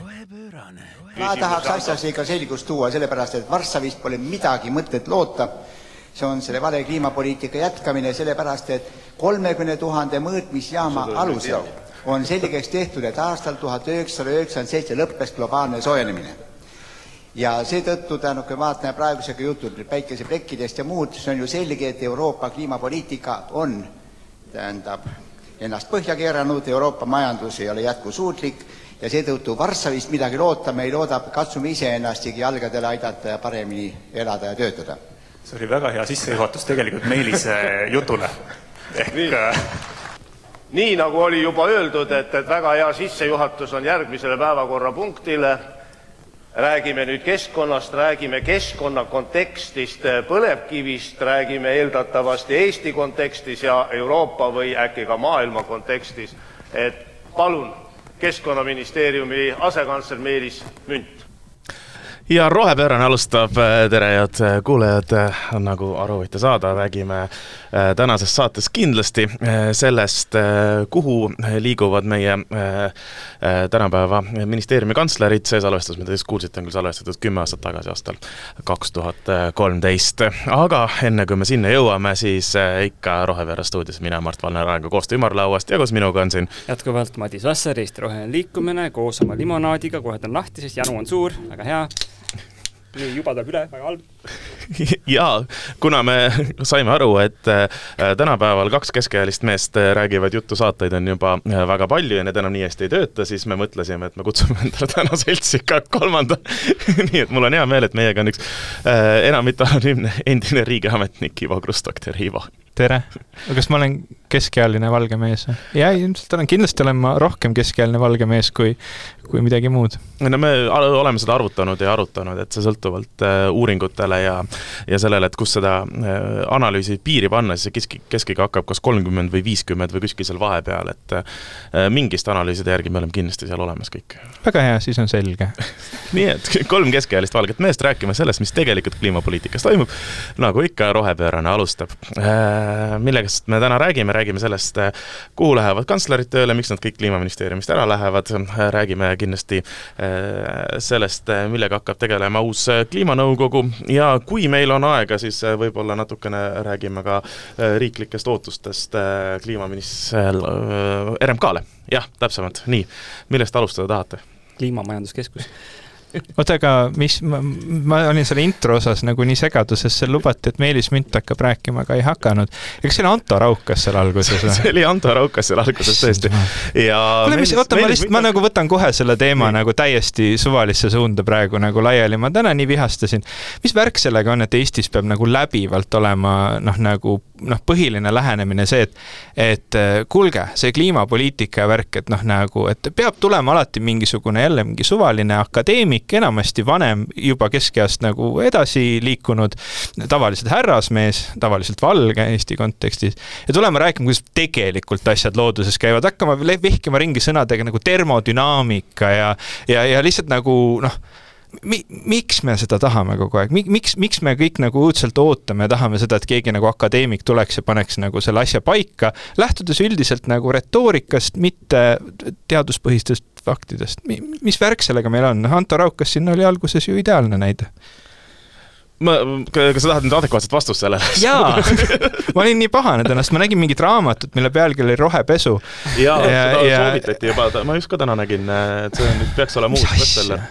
rohepöörane. ma tahaks asjasse ikka selgust tuua, sellepärast et Varssavist pole midagi mõtet loota. see on selle vale kliimapoliitika jätkamine, sellepärast et kolmekümne tuhande mõõtmisjaama alusel on selgeks tehtud, et aastal tuhat üheksasada üheksakümmend seitse lõppes globaalne soojenemine. ja seetõttu tähendab, kui vaatame praegusega jutud päikeseplekkidest ja muud, see on ju selge, et Euroopa kliimapoliitika on, tähendab, ennast põhja keeranud, Euroopa majandus ei ole jätkusuutlik ja seetõttu Varssavist midagi loota me ei looda, katsume iseennastki jalgadele aidata ja paremini elada ja töötada. see oli väga hea sissejuhatus tegelikult Meelise jutule. ehk nii, nii nagu oli juba öeldud, et, et väga hea sissejuhatus on järgmisele päevakorrapunktile räägime nüüd keskkonnast, räägime keskkonna kontekstist põlevkivist, räägime eeldatavasti Eesti kontekstis ja Euroopa või äkki ka maailma kontekstis. et palun, Keskkonnaministeeriumi asekantsler Meelis Münt. Ja Rohepöörane alustab, tere head kuulajad, nagu aru võite saada, räägime tänases saates kindlasti äh, sellest, äh, kuhu liiguvad meie tänapäeva ministeeriumi kantslerid, see salvestus, mida te just kuulsite, on küll salvestatud kümme aastat tagasi, aastal kaks tuhat kolmteist. aga enne, kui me sinna jõuame, siis ikka Rohepööre stuudios mina, Mart Valner, aega koostöö ümarlauast ja koos minuga on siin jätkuvalt Madis Vasser, Eesti Roheline Liikumine koos oma limonaadiga, kohe ta on lahti, sest janu on suur, väga hea nii, juba tuleb üle, väga halb. jaa, kuna me saime aru, et äh, tänapäeval kaks keskealist meest äh, räägivad juttu, saateid on juba äh, väga palju ja need enam nii hästi ei tööta, siis me mõtlesime, et me kutsume endale täna seltsi ka kolmanda nii et mul on hea meel, et meiega on üks enam mitte anonüümne endine riigiametnik Ivo Krustok, tere Ivo! Tere! kas ma olen keskealine valge mees? jaa, ilmselt olen, kindlasti olen ma rohkem keskealine valge mees kui, kui midagi muud. no me oleme seda arvutanud ja arutanud, et see sõltuvalt uh, uuringutele ja ja sellele, et kus seda uh, analüüsi piiri panna, siis see kesk, keskiga hakkab kas kolmkümmend või viiskümmend või kuskil seal vahepeal, et uh, mingiste analüüside järgi me oleme kindlasti seal olemas kõik. väga hea, siis on selge nii et kolm keskealist valget meest rääkima sellest, mis tegelikult kliimapoliitikas toimub, nagu ikka, rohepöörane alustab uh,. Millegast me täna räägime, räägime sellest, kuhu lähevad kantslerid tööle, miks nad kõik Kliimaministeeriumist ära lähevad, räägime kindlasti sellest, millega hakkab tegelema uus kliimanõukogu. Ja kui meil on aega, siis võib-olla natukene räägime ka riiklikest ootustest kliimaminister RMK-le, jah, täpsemalt, nii, millest alustada tahate? kliimamajanduskeskus oota, aga mis, ma, olin selle intro osas nagu nii segaduses, seal lubati, et Meelis Münt hakkab rääkima, aga ei hakanud. eks see oli Anto Raukas seal alguses või? see oli Anto Raukas seal alguses tõesti. ja kuule, mis, oota, ma lihtsalt, ma nagu võtan kohe selle teema nii. nagu täiesti suvalisse suunda praegu nagu laiali, ma täna nii vihastasin. mis värk sellega on, et Eestis peab nagu läbivalt olema noh, nagu noh, põhiline lähenemine see, et et kuulge, see kliimapoliitika ja värk, et noh, nagu, et peab tulema alati mingisugune jälle mingi suvaline akadeemik, enamasti vanem, juba keskeast nagu edasi liikunud, tavaliselt härrasmees, tavaliselt valge Eesti kontekstis, ja tulema rääkima, kuidas tegelikult asjad looduses käivad, hakkama vehkima ringi sõnadega nagu termodünaamika ja, ja, ja lihtsalt nagu noh mi-, miks me seda tahame kogu aeg, miks, miks me kõik nagu õudselt ootame ja tahame seda, et keegi nagu akadeemik tuleks ja paneks nagu selle asja paika, lähtudes üldiselt nagu retoorikast, mitte teaduspõhistest faktidest. mis värk sellega meil on, Anto Raukas siin oli alguses ju ideaalne näide. Ma, kas sa tahad nüüd adekvaatset vastust sellele? jaa, ma olin nii pahane tänast, ma nägin mingit raamatut, mille pealkiri oli Rohepesu. jaa ja, seda ja... soovitati juba, ma just ka täna nägin, et see nüüd peaks olema uus bestseller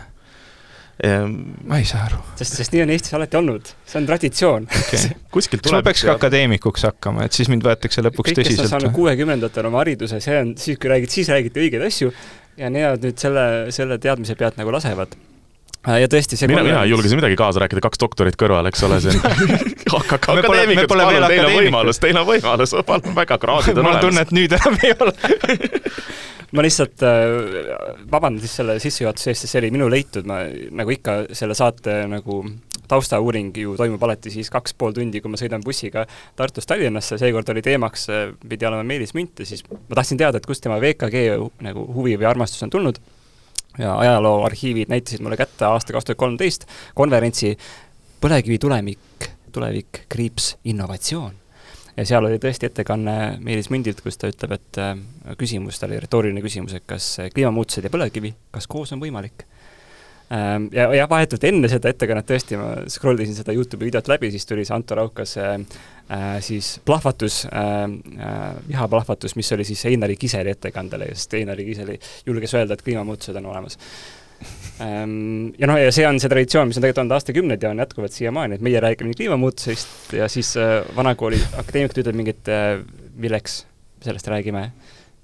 ma ei saa aru. sest, sest nii on Eestis alati olnud, see on traditsioon okay. kuskilt tuleb. kas ma peaks ka akadeemikuks hakkama, et siis mind võetakse lõpuks kõik, tõsiselt? kõik, kes on saanud kuuekümnendatel oma hariduse, see on siis, kui räägid, siis räägite õigeid asju ja nemad nüüd selle, selle teadmise pealt nagu lasevad ja tõesti, see mina, mina ei julge siin midagi kaasa rääkida, kaks doktorit kõrval, eks ole, see on hakake akadeemikuks, palun, teil on võimalus, teil on võimalus, palun väga, kraadid on olemas. mul on tunne, et nüüd enam ei ole. Ma lihtsalt äh, vabandan siis selle sissejuhatuse eest, sest see oli minu leitud, ma nagu ikka selle saate nagu taustauuring ju toimub alati siis kaks pool tundi, kui ma sõidan bussiga Tartust Tallinnasse, seekord oli teemaks, äh, pidi olema Meelis Münt ja siis ma tahtsin teada, et kust tema VKG nagu huvi või armastus on tulnud ja ajalooarhiivid näitasid mulle kätte aasta kaks tuhat kolmteist konverentsi Põlevkivi tulemik, tulevik, kriips, innovatsioon ja seal oli tõesti ettekanne Meelis Mundilt, kus ta ütleb, et äh, küsimus, tal oli retooriline küsimus, et kas kliimamuutused ja põlevkivi, kas koos on võimalik ja, ja vahetult enne seda ettekannet tõesti ma scroll isin seda Youtube'i videot läbi, siis tuli see Anto Raukase äh, siis plahvatus äh,, äh, vihaplahvatus, mis oli siis Einari Kiseli ettekandele, sest Einari Kiseli julges öelda, et kliimamuutused on olemas ähm, ja noh, ja see on see traditsioon, mis on tegelikult olnud aastakümneid ja on jätkuvalt siiamaani, et meie räägime kliimamuutusest ja siis äh, vanakooli akadeemikud ütlevad mingit äh, milleks sellest räägime.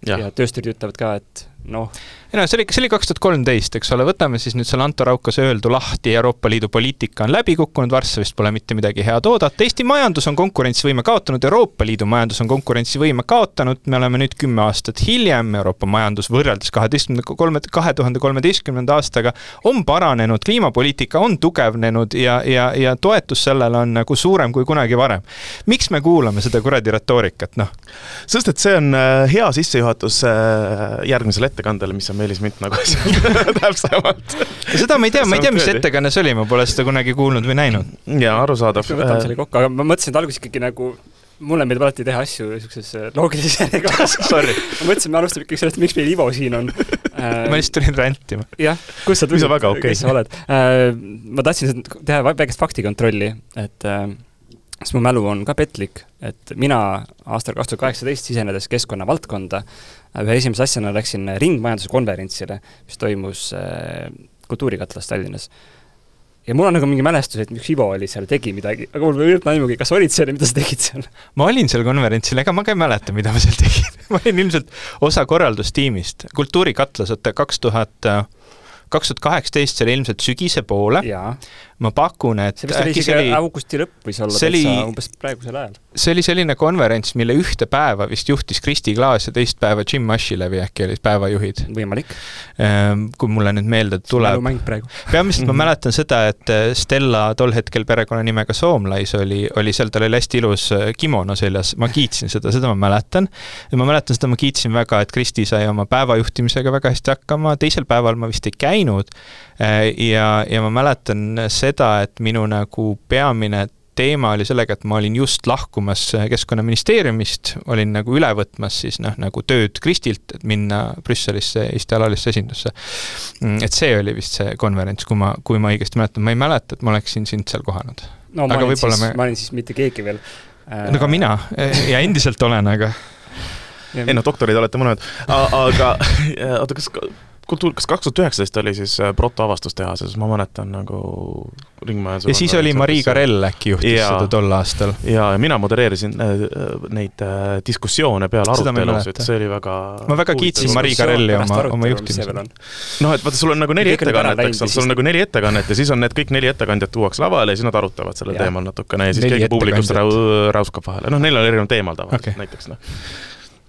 ja, ja töösturid ütlevad ka, et noh. ei no see oli, see oli kaks tuhat kolmteist, eks ole, võtame siis nüüd selle Anto Raukase öeldu lahti, Euroopa Liidu poliitika on läbi kukkunud, Varssavist pole mitte midagi head oodata, Eesti majandus on konkurentsivõime kaotanud, Euroopa Liidu majandus on konkurentsivõime kaotanud, me oleme nüüd kümme aastat hiljem, Euroopa majandus võrreldes kaheteistkümnenda, kolme, kahe tuhande kolmeteistkümnenda aastaga on paranenud, kliimapoliitika on tugevnenud ja, ja, ja toetus sellele on nagu suurem kui kunagi varem. miks me kuulame seda kuradi retoorikat, noh? sest et see on äh, hea sissejuhatus äh, järgmisele ettekandele, mis on Meelis Münt nagu täpsemalt. seda ma ei tea, ma ei tea, mis ettekanne see oli, ma pole seda kunagi kuulnud või näinud. jaa, arusaadav. võtame selle kokku, aga ma mõtlesin, et alguses ikkagi nagu mulle meeldib alati teha asju niisuguses äh, loogilises järjekorras ma mõtlesin, me alustame ikkagi sellest, miks meil Ivo siin on ma lihtsalt tulin rändima. jah, kus sa tulid, okay. kes sa oled? Äh, ma tahtsin teha väikest faktikontrolli, et äh, sest mu mälu on ka petlik, et mina aastal kaks tuhat kaheksateist sisenedes keskkonna valdkonda, ühe esimese asjana läksin ringmajanduse konverentsile, mis toimus äh, Kultuurikatlas Tallinnas. ja mul on nagu mingi mälestus, et miks Ivo oli seal, tegi midagi, aga mul ei olnud aimugi, kas olid seal ja mida sa tegid seal? ma olin seal konverentsil, ega ma ka ei mäleta, mida ma seal tegin ma olin ilmselt osa korraldustiimist. kultuurikatlas, oota, kaks tuhat kaks tuhat kaheksateist, see oli ilmselt sügise poole. Ma pakun, et see vist oli isegi oli... augusti lõpp võis olla oli... täitsa umbes praegusel ajal. see oli selline konverents, mille ühte päeva vist juhtis Kristi Klaas ja teist päeva Jim Ashilevi äkki olid päevajuhid. võimalik. Ehm, kui mulle nüüd meelde tuleb. peamiselt ma mäletan seda, et äh, Stella tol hetkel perekonnanimega Soomlais oli, oli seal, tal oli hästi ilus äh, kimono seljas, ma kiitsin seda, seda ma mäletan. ja ma mäletan seda, ma kiitsin väga, et Kristi sai oma päevajuhtimisega väga hästi hakkama, teisel päeval ma vist ei käinud. Äh, ja, ja ma mäletan seda, et minu nagu peamine teema oli sellega, et ma olin just lahkumas Keskkonnaministeeriumist, olin nagu üle võtmas siis noh, nagu tööd Kristilt, et minna Brüsselisse Eesti alalisse esindusse. Mm, et see oli vist see konverents, kui ma, kui ma õigesti mäletan, ma ei mäleta, et ma oleksin sind seal kohanud. no ma aga olin siis me..., ma olin siis mitte keegi veel. no ka mina ja endiselt olen, aga ei noh, doktorid olete mõlemad, aga oota, kas kultuur, kas kaks tuhat üheksateist oli siis äh, protoavastustehases, ma mäletan nagu ringmajanduse ja siis oli Marii Karell äkki juhtis ja, seda tol aastal. ja, ja mina modereerisin äh, neid äh, diskussioone peale arutelusid, see oli väga ma väga kiitsin Marii Karelli oma, oma juhtimisel. noh, et vaata, sul on nagu neli ettekannet, eks ole, sul on nagu neli ettekannet ja siis on need kõik neli ettekandjat tuuakse lavale ja siis nad arutavad sellel teemal natukene ja siis neli keegi publikust räuskab vahele, noh, neil on erinev teemal tavaliselt okay. näiteks noh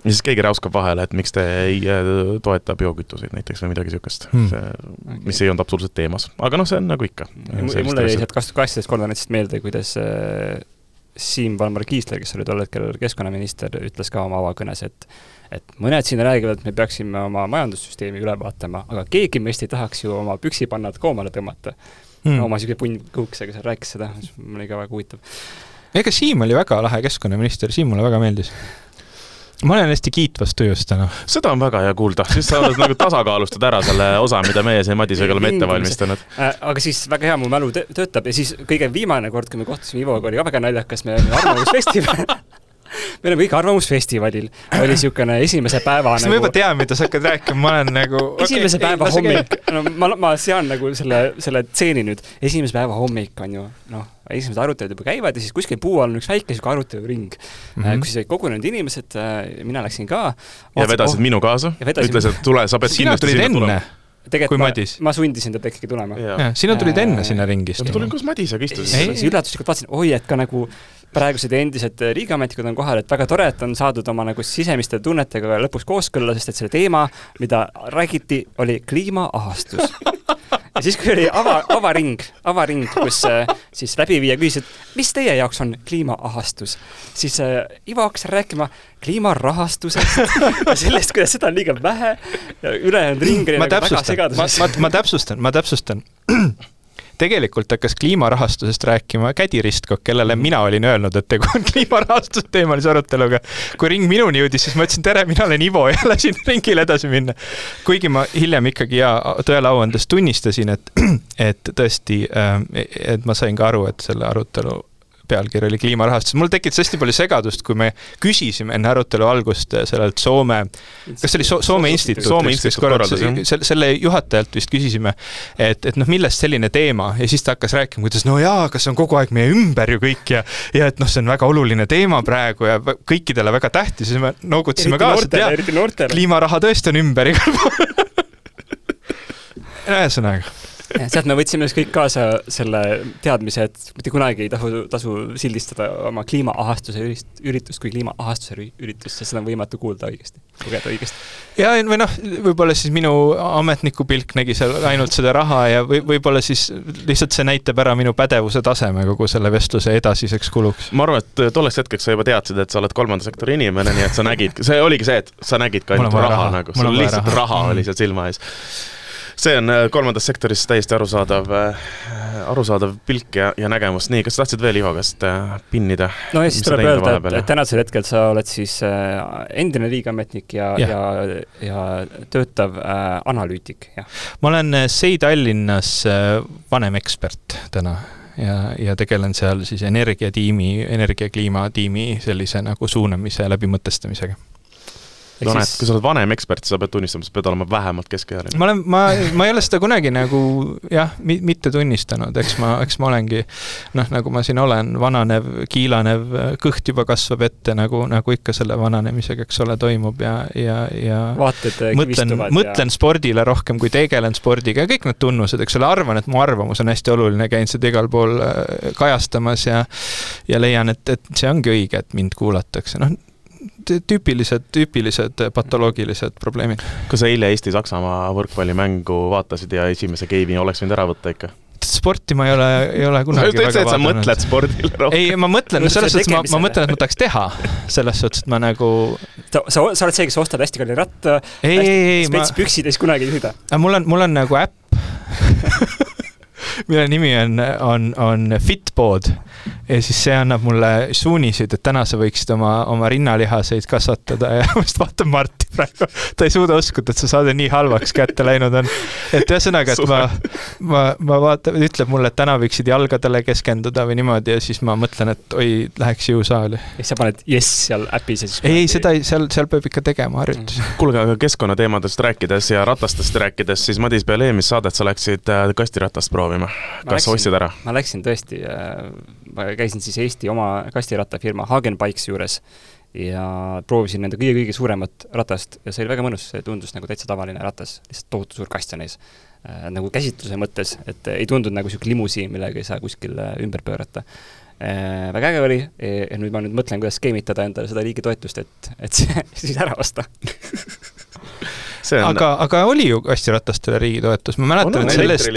ja siis keegi räuskab vahele, et miks te ei äh, toeta biokütuseid näiteks või midagi niisugust hmm., mis ei olnud absoluutselt teemas. aga noh, see on nagu ikka. mulle jäi sealt kaheksateist konverentsist meelde, kuidas äh, Siim Valmar Kiisler, kes oli tol hetkel keskkonnaminister, ütles ka oma avakõnes, et et mõned siin räägivad, et me peaksime oma majandussüsteemi üle vaatama, aga keegi meist ei tahaks ju oma püksipannad koomale tõmmata hmm.. oma niisugune punn kõuksega seal rääkis seda, mul oli ka väga huvitav. ega Siim oli väga lahe keskkonnaminister, Siim mulle väga meeldis ma olen hästi kiitvas tujus täna. seda on väga hea kuulda, siis sa oled nagu tasakaalustad ära selle osa, mida meie siin Madisega oleme ette valmistanud. Äh,. aga siis väga hea, mu mälu töötab. Ja siis kõige viimane kord, kui me kohtusime Ivoga, oli ka väga naljakas, me olime Arvamusfestival me oleme kõik Arvamusfestivalil, oli niisugune esimese päeva kas nagu... ma juba tean, mida sa hakkad rääkima, ma olen nagu esimese okay, päeva ei, hommik, no ma, ma sean nagu selle, selle tseeni nüüd, esimese päeva hommik on ju noh, esimesed arutelud juba käivad ja siis kuskil puu all on üks väike niisugune aruteluring mm, -hmm. kus siis olid kogunenud inimesed, äh, mina läksin ka. ja vedasid oh, minu kaasa? ütles, et tule, sa pead kindlasti sinna tulema tegelikult ma, ma sundisin teda ikkagi tulema. sina tulid enne äh, sinna ringi istuma? ma tulin koos Madisega, istusin. siis üllatuslikult vaatasin, oi, et ka nagu praegused ja endised riigiametnikud on kohal, et väga tore, et on saadud oma nagu sisemiste tunnetega lõpuks kooskõlla, sest et selle teema, mida räägiti, oli kliimaahastus. Ja siis, kui oli ava, avaring, avaring, kus äh, siis läbiviija küsis, et mis teie jaoks on kliimaahastus, siis äh, Ivo hakkas rääkima kliimarahastusest ja sellest, kuidas seda on liiga vähe ja ülejäänud ring oli nagu väga segaduses. ma, ma, ma täpsustan, ma täpsustan tegelikult hakkas kliimarahastusest rääkima Kädi Ristkok, kellele mina olin öelnud, et tegu on kliimarahastuse teemalise aruteluga. kui ring minuni jõudis, siis ma ütlesin tere, mina olen Ivo ja lasin ringile edasi minna. kuigi ma hiljem ikkagi ja tõele au andes tunnistasin, et, et tõesti, et ma sain ka aru, et selle arutelu pealkiri oli kliimarahastus. mul tekitas hästi palju segadust, kui me küsisime enne arutelu algust sellelt Soome, kas see oli so Soome instituut? Soome instituut korraldas, selle, selle juhatajalt vist küsisime, et, et noh, millest selline teema ja siis ta hakkas rääkima, kuidas no jaa, aga see on kogu aeg meie ümber ju kõik ja ja et noh, see on väga oluline teema praegu ja kõikidele väga tähtis. Ja siis me noogutasime kaasa, et jaa, kliimaraha tõesti on ümber igal pool. Ühesõnaga sealt me võtsime siis kõik kaasa selle teadmise, et mitte kunagi ei tasu, tasu sildistada oma kliimaahastuse üritust kui kliimaahastuse üritust, sest seda on võimatu kuulda õigesti, lugeda õigesti. ja, või noh, võib-olla siis minu ametniku pilk nägi seal ainult seda raha ja või, võib-olla siis lihtsalt see näitab ära minu pädevuse taseme kogu selle vestluse edasiseks kuluks. ma arvan, et tolleks hetkeks sa juba teadsid, et sa oled kolmanda sektori inimene, nii et sa nägid, see oligi see, et sa nägid ka ainult raha, raha nagu, sul lihtsalt raha, raha oli seal silma ees see on äh, kolmandas sektoris täiesti arusaadav, äh, arusaadav pilk ja, ja nägemus. nii, kas tahtsid veel Ivo käest äh, pinnida? no ja siis tuleb öelda, et, et tänasel hetkel sa oled siis endine riigiametnik ja, ja, ja, ja töötav äh, analüütik, jah? ma olen SEI Tallinnas vanem ekspert täna ja, ja tegelen seal siis energiatiimi, energiakliimatiimi sellise nagu suunamise ja läbimõtestamisega no näed, kui sa oled vanem ekspert, sa pead tunnistama, sa pead olema vähemalt keskealine. ma olen, ma, ma ei ole seda kunagi nagu jah, mitte tunnistanud, eks ma, eks ma olengi noh, nagu ma siin olen, vananev, kiilanev, kõht juba kasvab ette, nagu, nagu ikka selle vananemisega, eks ole, toimub ja, ja, ja vaated mõtlen, mõtlen ja... spordile rohkem, kui tegelen spordiga ja kõik need tunnused, eks ole, arvan, et mu arvamus on hästi oluline, käin seda igal pool äh, kajastamas ja ja leian, et, et see ongi õige, et mind kuulatakse, noh tüüpilised, tüüpilised patoloogilised probleemid. kas sa eile Eesti-Saksamaa võrkpallimängu vaatasid ja esimese game'i oleks võinud ära võtta ikka? sporti ma ei ole, ei ole kunagi sa ütlesid, et sa mõtled spordile rohkem. ei, ma mõtlen, no selles suhtes ma, ma mõtlen, et ma tahaks teha. selles suhtes, et ma nagu sa, sa, sa oled see, kes ostad hästi kalli ratta, hästi spetspüksid ja siis kunagi ei sõida? mul on, mul on nagu äpp mille nimi on, on, on Fitbod ja siis see annab mulle suuniseid, et täna sa võiksid oma, oma rinnalihaseid kasvatada ja ma just vaatan Marti praegu, ta ei suuda uskuda, et see saade nii halvaks kätte läinud on. et ühesõnaga, et ma, ma, ma vaatan, ütleb mulle, et täna võiksid jalgadele keskenduda või niimoodi ja siis ma mõtlen, et oi, läheks jõusaali. ja siis sa paned jess seal äpis ja siis ei, ei, seda ei, seal, seal peab ikka tegema harjutusi mm.. kuulge, aga keskkonnateemadest rääkides ja ratastest rääkides, siis Madis, peale eelmist saadet sa läksid äh, kastiratast proovima. Kas sa ostsid ära? ma läksin tõesti äh, ma käisin siis Eesti oma kastirattafirma Hagenbikes juures ja proovisin nende kõige-kõige suuremat ratast ja see oli väga mõnus, see tundus nagu täitsa tavaline ratas, lihtsalt tohutu suur kast on ees äh,. nagu käsitluse mõttes, et ei tundunud nagu niisugune limusiin, millega ei saa kuskil äh, ümber pöörata äh,. väga äge oli ja nüüd ma nüüd mõtlen, kuidas skeemitada endale seda riigi toetust, et, et see siis ära osta on... aga, aga oli ju kastiratastele riigi toetus, ma mäletan, et sellest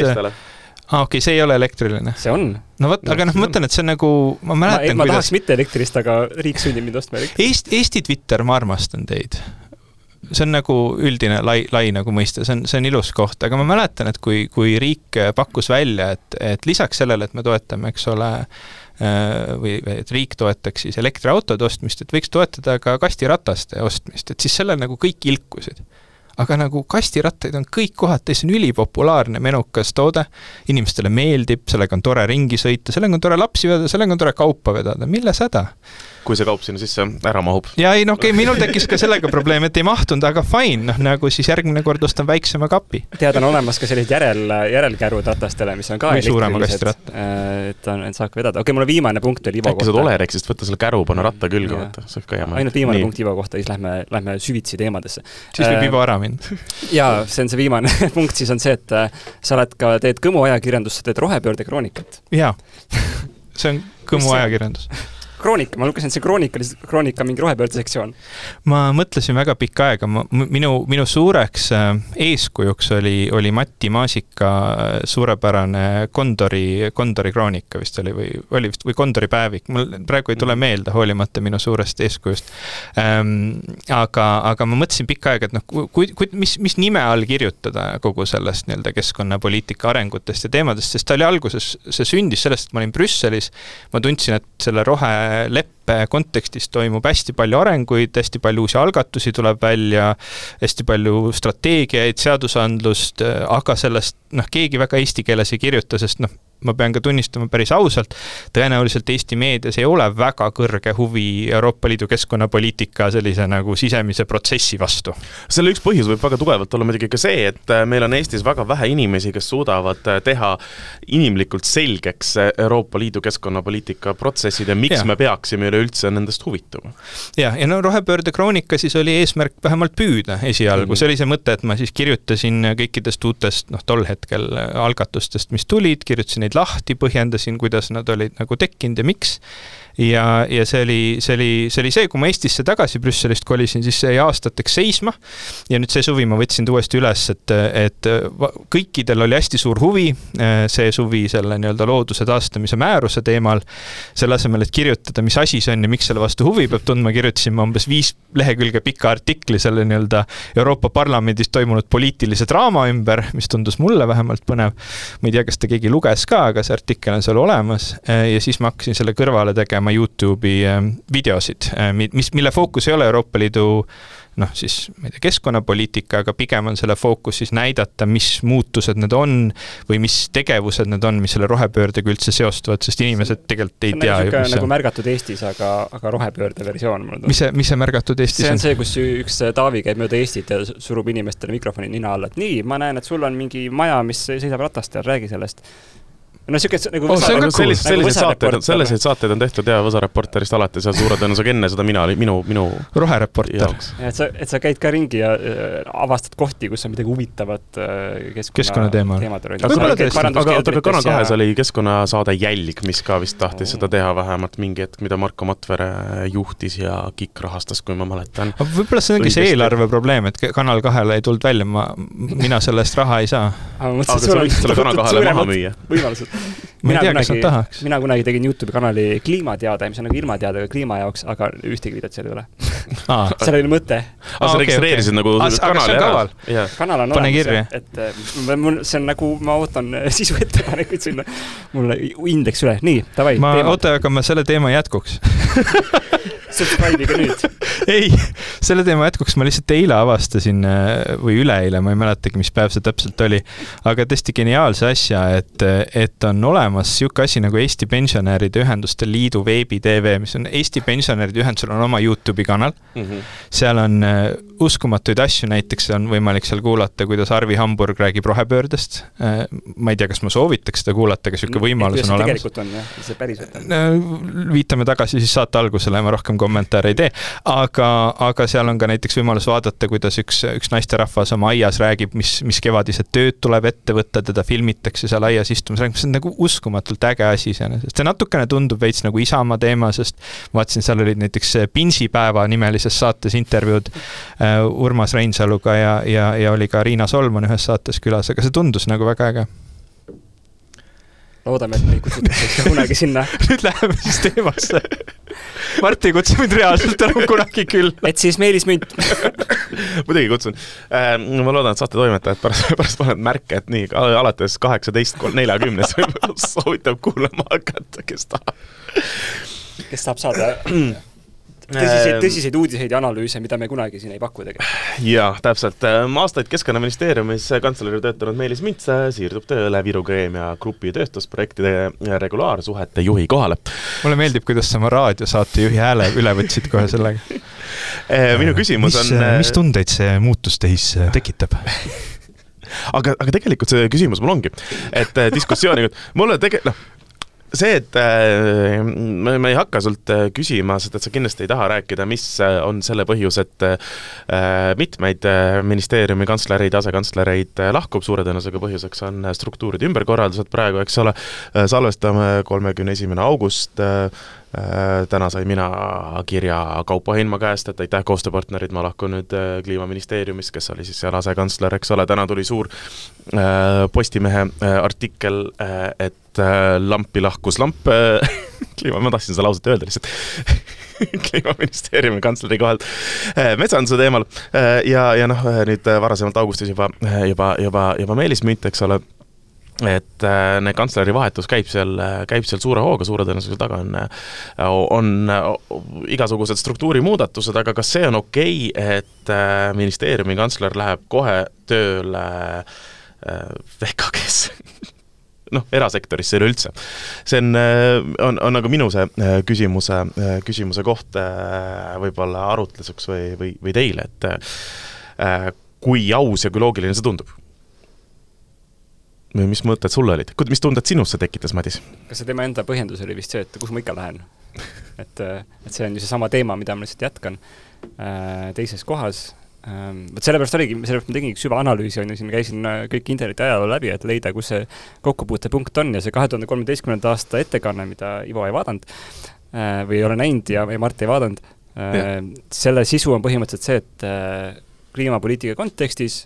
aa ah,, okei okay,, see ei ole elektriline? see on. no vot, aga noh, ma mõtlen, et see on nagu, ma mäletan, ma, ma kuidas... tahaks mitte elektrist, aga riik sunnib mind ostma elektrit. Eesti, Eesti Twitter, ma armastan teid. see on nagu üldine lai, lai nagu mõiste, see on, see on ilus koht, aga ma mäletan, et kui, kui riik pakkus välja, et, et lisaks sellele, et me toetame, eks ole, äh, või et riik toetaks siis elektriautode ostmist, et võiks toetada ka kastirataste ostmist, et siis sellel nagu kõik ilkusid aga nagu kastirattaid on kõik kohati, see on ülipopulaarne menukas toode, inimestele meeldib, sellega on tore ringi sõita, sellega on tore lapsi vedada, sellega on tore kaupa vedada, milles häda? Kui see kaup sinna sisse ära mahub. ja ei no okei okay,, minul tekkis ka sellega probleem, et ei mahtunud, aga fine, noh nagu siis järgmine kord ostan väiksema kapi. tead, on olemas ka sellised järel, järelkärud ratastele, mis on ka või suurema kastiratta. Äh, et on, et saab vedada, okei okay,, mul viimane punkt oli Ivo äkki kohta. äkki saad Olerexist võtta selle käru, panna ratta külge, vaata, see oleks ka hea. ainult viimane Nii. punkt Ivo kohta, siis lähme, lähme süvitsi teemadesse. siis võib äh, Ivo ära minna. jaa, see on see viimane punkt, siis on see, et äh, sa oled ka, teed Kõmu ajakirjandust, sa teed rohepöörde kroonikat. jaa see on Kõmu ajakirjandus Kroonika, ma lugesin, et see Kroonika oli, Kroonika mingi rohepöörde sektsioon. ma mõtlesin väga pikka aega, ma, minu, minu suureks äh, eeskujuks oli, oli Mati Maasika äh, suurepärane Kondori, Kondori kroonika vist oli või oli vist, või Kondori päevik, mul praegu ei tule mhm. meelde, hoolimata minu suurest eeskujust ähm,. aga, aga ma mõtlesin pikka aega, et noh, kui, kui, mis, mis nime all kirjutada kogu sellest nii-öelda keskkonnapoliitika arengutest ja teemadest, sest ta oli alguses, see sündis sellest, et ma olin Brüsselis, ma tundsin, et selle roheleppe kontekstis toimub hästi palju arenguid, hästi palju uusi algatusi tuleb välja, hästi palju strateegiaid, seadusandlust, aga sellest noh, keegi väga eesti keeles ei kirjuta, sest noh, ma pean ka tunnistama päris ausalt, tõenäoliselt Eesti meedias ei ole väga kõrge huvi Euroopa Liidu keskkonnapoliitika sellise nagu sisemise protsessi vastu. selle üks põhjus võib väga tugevalt olla muidugi ka see, et äh, meil on Eestis väga vähe inimesi, kes suudavad äh, teha inimlikult selgeks äh, Euroopa Liidu keskkonnapoliitika protsessid ja miks ja. me peaksime üleüldse nendest huvituma. jah, ja no rohepöörde kroonika siis oli eesmärk vähemalt püüda esialgu mm, see oli see mõte, et ma siis kirjutasin kõikidest uutest, noh, tol hetkel algatustest, mis tulid, kirjutasin neid lahti, põhjendasin, kuidas nad olid nagu tekkinud ja miks ja, ja see oli, see oli, see oli see, kui ma Eestisse tagasi Brüsselist kolisin, siis see jäi aastateks seisma. ja nüüd see suvi ma võtsin ta uuesti üles, et, et kõikidel oli hästi suur huvi see suvi selle nii-öelda looduse taastamise määruse teemal. selle asemel, et kirjutada, mis asi see on ja miks selle vastu huvi peab tundma, kirjutasin ma umbes viis lehekülge pika artikli selle nii-öelda Euroopa Parlamendis toimunud poliitilise draama ümber, mis tundus mulle vähemalt põnev. ma ei tea, kas ta keegi luges ka, aga see artikkel on seal olemas ja siis ma hakkasin selle kõrvale tegema oma Youtube'i ähm, videosid, äh, mis, mille fookus ei ole Euroopa Liidu noh, siis ma ei tea, keskkonnapoliitika, aga pigem on selle fookus siis näidata, mis muutused need on või mis tegevused need on, mis selle rohepöördega üldse seostuvad, sest inimesed tegelikult ei nagu tea ju, mis nagu märgatud Eestis, aga, aga rohepöörde versioon mulle tundub. mis see, mis see märgatud Eestis on? see on see, kus üks Taavi käib mööda Eestit ja surub inimestele mikrofoni nina alla, et nii, ma näen, et sul on mingi maja, mis seisab ratastel, räägi sellest no siuke nagu oh, nagu sellised, selliseid saateid, selliseid saateid on tehtud jaa, Võsa Reporterist alates ja suure tõenäosusega enne seda mina, minu, minu rohereporter. et sa, et sa käid ka ringi ja äh, avastad kohti, kus on midagi huvitavat äh, keskkonna, keskkonna teemal. teemadel. aga, aga oota, aga Kanal kahes oli keskkonnasaade Jälg, mis ka vist tahtis seda teha vähemalt mingi hetk, mida Marko Matvere juhtis ja KIK rahastas, kui ma mäletan. võib-olla see ongi see eelarve probleem, et Kanal kahele ei tulnud välja, ma, mina selle eest raha ei saa. aga sa võiksid selle Kanal kahele maha müüa. võimalused ei tea, tahaks. mina kunagi tegin Youtube'i kanali Kliimateade, mis on nagu ilmateadega kliima jaoks, aga ühtegi videot seal ei ole. Seal oli mõte. aa, sa registreerisid nagu kanali ära? kanal on Pane olemas, et mul, see on nagu, ma ootan sisuettepanekuid sinna, mulle indeks üle, nii, davai. ma, oota, aga ma selle teema jätkuks. Subscribe'ige nüüd. Ei, selle teema jätkuks ma lihtsalt eile avastasin või üleeile, ma ei mäletagi, mis päev see täpselt oli, aga tõesti geniaalse asja, et, et on olemas niisugune asi nagu Eesti Pensionäride Ühenduste Liidu veebi-tv, mis on Eesti Pensionäride Ühendusel on oma Youtube'i kanal mm. -hmm. seal on äh, uskumatuid asju, näiteks on võimalik seal kuulata, kuidas Arvi Hamburg räägib rohepöördest. Äh, ma ei tea, kas ma soovitaks seda kuulata, aga niisugune võimalus on olemas. tegelikult on jah, see päriselt on. viitame tagasi siis saate algusele, ma rohkem kommentaare ei tee. aga, aga seal on ka näiteks võimalus vaadata, kuidas üks, üks naisterahvas oma aias räägib, mis, mis kevadised tööd tuleb ette võtta, teda filmitakse seal aias istumas, see on nagu uskumatult äge asi iseenesest. see natukene tundub veits nagu Isamaa teema, sest vaatasin, seal olid näiteks Pinsipäeva nimelises saates intervjuud äh, Urmas Reinsaluga ja, ja, ja oli ka Riina Solman ühes saates külas, aga see tundus nagu väga äge loodame, et meid kutsutakse kunagi sinna nüüd läheme siis teemasse. Mart ei kutsu mind reaalselt enam kunagi küll. et siis Meelis Münt muidugi kutsun. Ähm, ma loodan, et saate toimetajad pärast, pärast panevad märke, et nii, alates kaheksateist neljakümnest võib soovitab kuulama hakata, kes tahab. kes tahab saada tõsiseid, ehm, tõsiseid uudiseid ja analüüse, mida me kunagi siin ei paku tegelikult. jaa, täpselt. Ehm, aastaid Keskkonnaministeeriumis kantslerina töötanud Meelis Mints siirdub tööle Viru Keemia Grupi tööstusprojektide regulaarsuhete juhi kohale. mulle meeldib, kuidas sa oma raadiosaatejuhi hääle üle võtsid kohe sellega ehm, minu küsimus mis, on mis tundeid see muutus teis tekitab aga, aga tegelikult see küsimus mul ongi, et diskussiooni, mulle tege-, noh, see, et äh, me, me ei hakka sult äh, küsima, sest et sa kindlasti ei taha rääkida, mis äh, on selle põhjus, et äh, mitmeid äh, ministeeriumi kantslereid, asekantslereid äh, lahkub, suure tõenäosusega põhjuseks on struktuuride ümberkorraldused praegu, eks ole, salvestame kolmekümne esimene august, täna sain mina kirja Kaupo Heinma käest, et aitäh, koostööpartnerid, ma lahkun nüüd Kliimaministeeriumist, kes oli siis seal asekantsler, eks ole, täna tuli suur Postimehe artikkel, et lampi lahkus lamp kliima, ma tahtsin seda lauset öelda lihtsalt kliimaministeeriumi kantsleri kohalt metsanduse teemal ja, ja noh, nüüd varasemalt augustis juba, juba, juba, juba Meelis Münt, eks ole et äh, kantsleri vahetus käib seal, käib seal suure hooga, suure tõenäosusega taga on, on igasugused struktuurimuudatused, aga kas see on okei okay,, et äh, ministeeriumi kantsler läheb kohe tööle äh, VKG-sse noh, erasektorisse üleüldse. see on, on, on nagu minu see küsimuse, küsimuse koht võib-olla arutluseks või, või, või teile, et kui aus ja kui loogiline see tundub? Või mis mõtted sul olid, mis tunded sinus see tekitas, Madis? kas see tema enda põhjendus oli vist see, et kus ma ikka lähen et, et see on ju seesama teema, mida ma lihtsalt jätkan äh, teises kohas ähm,. vot sellepärast oligi, sellepärast ma tegingi süvaanalüüsi, on ju, siin käisin äh, kõik interneti ajaloo läbi, et leida, kus see kokkupuutepunkt on ja see kahe tuhande kolmeteistkümnenda aasta ettekanne, mida Ivo ei vaadanud äh, või ei ole näinud ja, ja Mart ei vaadanud äh,, selle sisu on põhimõtteliselt see, et äh, kliimapoliitika kontekstis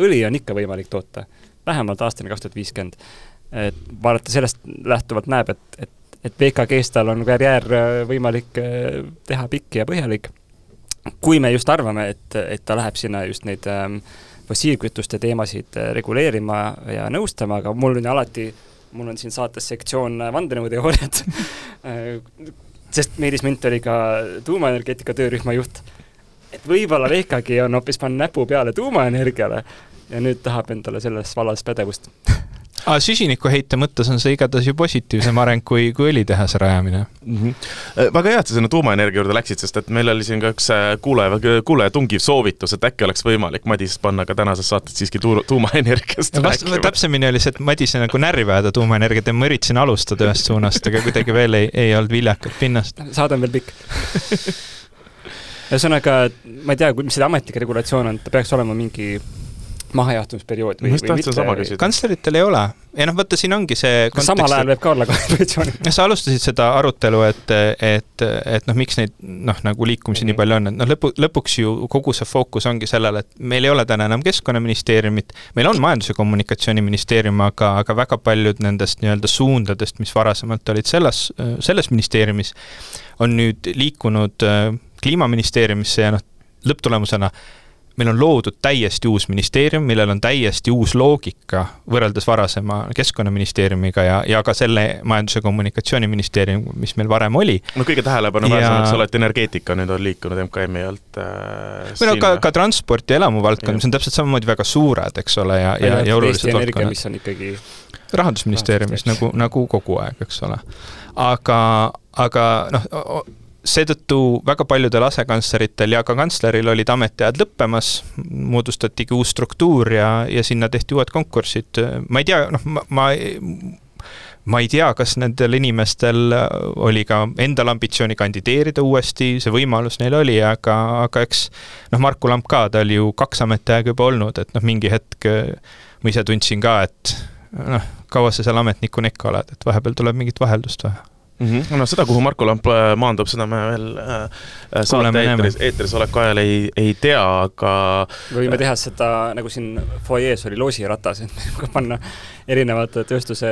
õli on ikka võimalik toota vähemalt aastani kaks tuhat viiskümmend. et vaadata sellest lähtuvalt näeb, et, et, et VKG-s tal on karjäär äh, võimalik äh, teha pikk ja põhjalik, kui me just arvame, et, et ta läheb sinna just neid ähm, fossiilkütuste teemasid äh, reguleerima ja nõustama, aga mul on alati, mul on siin saates sektsioon vandenõuteooriad sest Meelis Münt oli ka tuumaenergeetika töörühma juht, et võib-olla VKG on hoopis pannud näpu peale tuumaenergiale ja nüüd tahab endale selles vallas pädevust aga süsinikuheite mõttes on see igatahes ju positiivsem areng kui, kui õlitehase rajamine mm. -hmm. väga hea, et sa sinna tuumaenergia juurde läksid, sest et meil oli siin ka üks äh, kuulaja, kuulaja tungiv soovitus, et äkki oleks võimalik Madis panna ka tänases saates siiski tu tuumaenergiast rääkima. täpsemini oli see, et Madise nagu närvi ajada tuumaenergiat ja ma üritasin alustada ühest suunast, aga kuidagi veel ei, ei olnud viljakat pinnast. saade on veel pikk ühesõnaga, ma ei tea, mis see ametlik regulatsioon on, ta peaks olema mingi mahajahtumisperiood või, või mitte? kantsleritel ei ole. ja noh, vaata, siin ongi see kas samal ajal võib ka olla koalitsiooni? sa alustasid seda arutelu, et, et, et noh, miks neid noh, nagu liikumisi mm -hmm. nii palju on, et noh, lõpu, lõpuks ju kogu see fookus ongi sellel, et meil ei ole täna enam Keskkonnaministeeriumit, meil on Majandus- ja Kommunikatsiooniministeerium, aga, aga väga paljud nendest nii-öelda suundadest, mis varasemalt olid selles, selles ministeeriumis, on nüüd liikunud äh, Kliimaministeeriumisse ja noh, lõpptulemusena meil on loodud täiesti uus ministeerium, millel on täiesti uus loogika võrreldes varasema Keskkonnaministeeriumiga ja, ja ka selle Majandus- ja Kommunikatsiooniministeerium, mis meil varem oli. no kõige tähelepanuväärsem, eks ole, et energeetika nüüd on liikunud MKM-i alt äh, või no ka, ka transport ja elamuvaldkond, mis on täpselt samamoodi väga suured, eks ole, ja, ja, ja olulised valdkonnad. mis on ikkagi rahandusministeeriumis nagu, nagu kogu aeg, eks ole. aga, aga noh, seetõttu väga paljudel asekantsleritel ja ka kantsleril olid ametiajad lõppemas, moodustatigi uus struktuur ja, ja sinna tehti uued konkursid. ma ei tea, noh, ma, ma ma ei tea, kas nendel inimestel oli ka endal ambitsiooni kandideerida uuesti, see võimalus neil oli, aga, aga eks noh, Marku Lamp ka, ta oli ju kaks ametiaega juba olnud, et noh, mingi hetk ma ise tundsin ka, et noh, kaua sa seal ametnikuna ikka oled, et vahepeal tuleb mingit vaheldust vaja mm. -hmm. no seda, kuhu Marko Lamp äh, maandub, seda me veel äh, äh saate eetris, eetris oleku ajal ei, ei tea, aga võime teha seda, nagu siin fuajees oli loosiratas, et panna erinevate tööstuse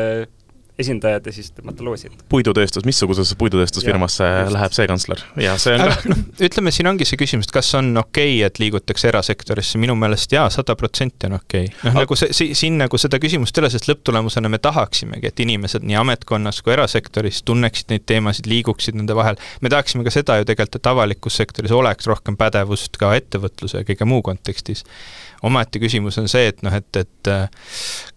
esindajad ja siis tõmmata loosi. puidutööstus, missugusesse puidutööstusfirmasse läheb see kantsler? ja see on ka noh, ütleme, siin ongi see küsimus, et kas on okei okay,, et liigutakse erasektorisse, minu meelest jaa, sada protsenti on okei okay.. noh, nagu see, siin nagu seda küsimust ei ole, sest lõpptulemusena me tahaksimegi, et inimesed nii ametkonnas kui erasektoris tunneksid neid teemasid, liiguksid nende vahel. me tahaksime ka seda ju tegelikult, et avalikus sektoris oleks rohkem pädevust ka ettevõtluse ja kõige muu kontekstis omaette küsimus on see, et noh, et, et äh,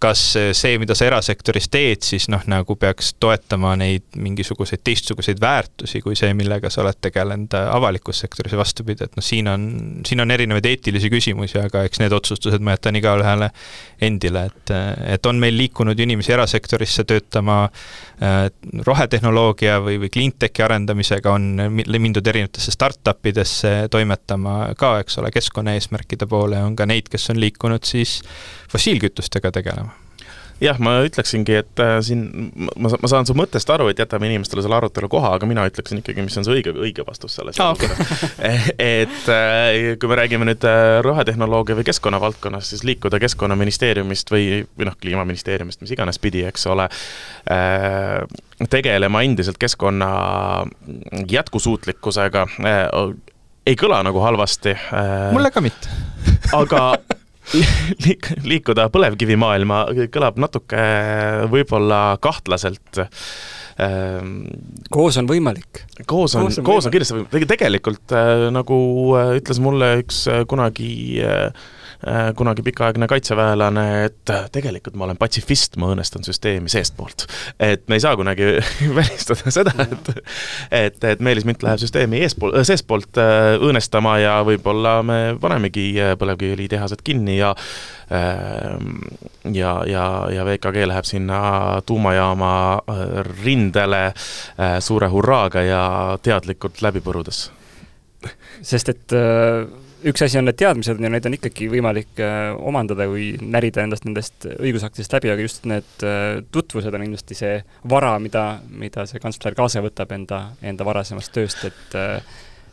kas see, mida sa erasektoris teed, siis noh, nagu peaks toetama neid mingisuguseid teistsuguseid väärtusi kui see, millega sa oled tegelenud äh, avalikus sektoris ja vastupidi, et noh, siin on, siin on erinevaid eetilisi küsimusi, aga eks need otsustused ma jätan igale endile, et, et on meil liikunud inimesi erasektorisse töötama äh, rohetehnoloogia või, või cleantechi arendamisega, on mindud erinevatesse startup idesse toimetama ka, eks ole, keskkonnaeesmärkide poole, on ka neid, kes on liikunud siis fossiilkütustega tegelema. Jah, ma ütleksingi, et äh, siin ma, ma saan su mõttest aru, et jätame inimestele selle arutelu koha, aga mina ütleksin ikkagi, mis on see õige, õige vastus selles Ah, olukorras et äh, kui me räägime nüüd äh, rohetehnoloogia või keskkonna valdkonnast, siis liikuda Keskkonnaministeeriumist või, või noh, Kliimaministeeriumist, mis iganes pidi, eks ole, tegelema endiselt keskkonna jätkusuutlikkusega, ei kõla nagu halvasti. mulle ka mitte aga liik-, liikuda põlevkivimaailma kõlab natuke võib-olla kahtlaselt. koos on võimalik. koos on, koos on kindlasti võimalik, tegelikult äh, nagu äh, ütles mulle üks äh, kunagi kunagi pikaaegne kaitseväelane, et tegelikult ma olen patsifist, ma õõnestan süsteemi seestpoolt. et me ei saa kunagi välistada seda, et et, et Meelis Mint läheb süsteemi eespool, seestpoolt õõnestama ja võib-olla me panemegi põlevkiviõlitehased kinni ja ja, ja, ja VKG läheb sinna tuumajaama rindele suure hurraaga ja teadlikult läbi põrudes. sest et äh, üks asi on need teadmised ja neid on ikkagi võimalik äh, omandada või närida endast nendest õigusaktidest läbi, aga just need äh, tutvused on kindlasti see vara, mida, mida see kantsler kaasa võtab enda, enda varasemast tööst, et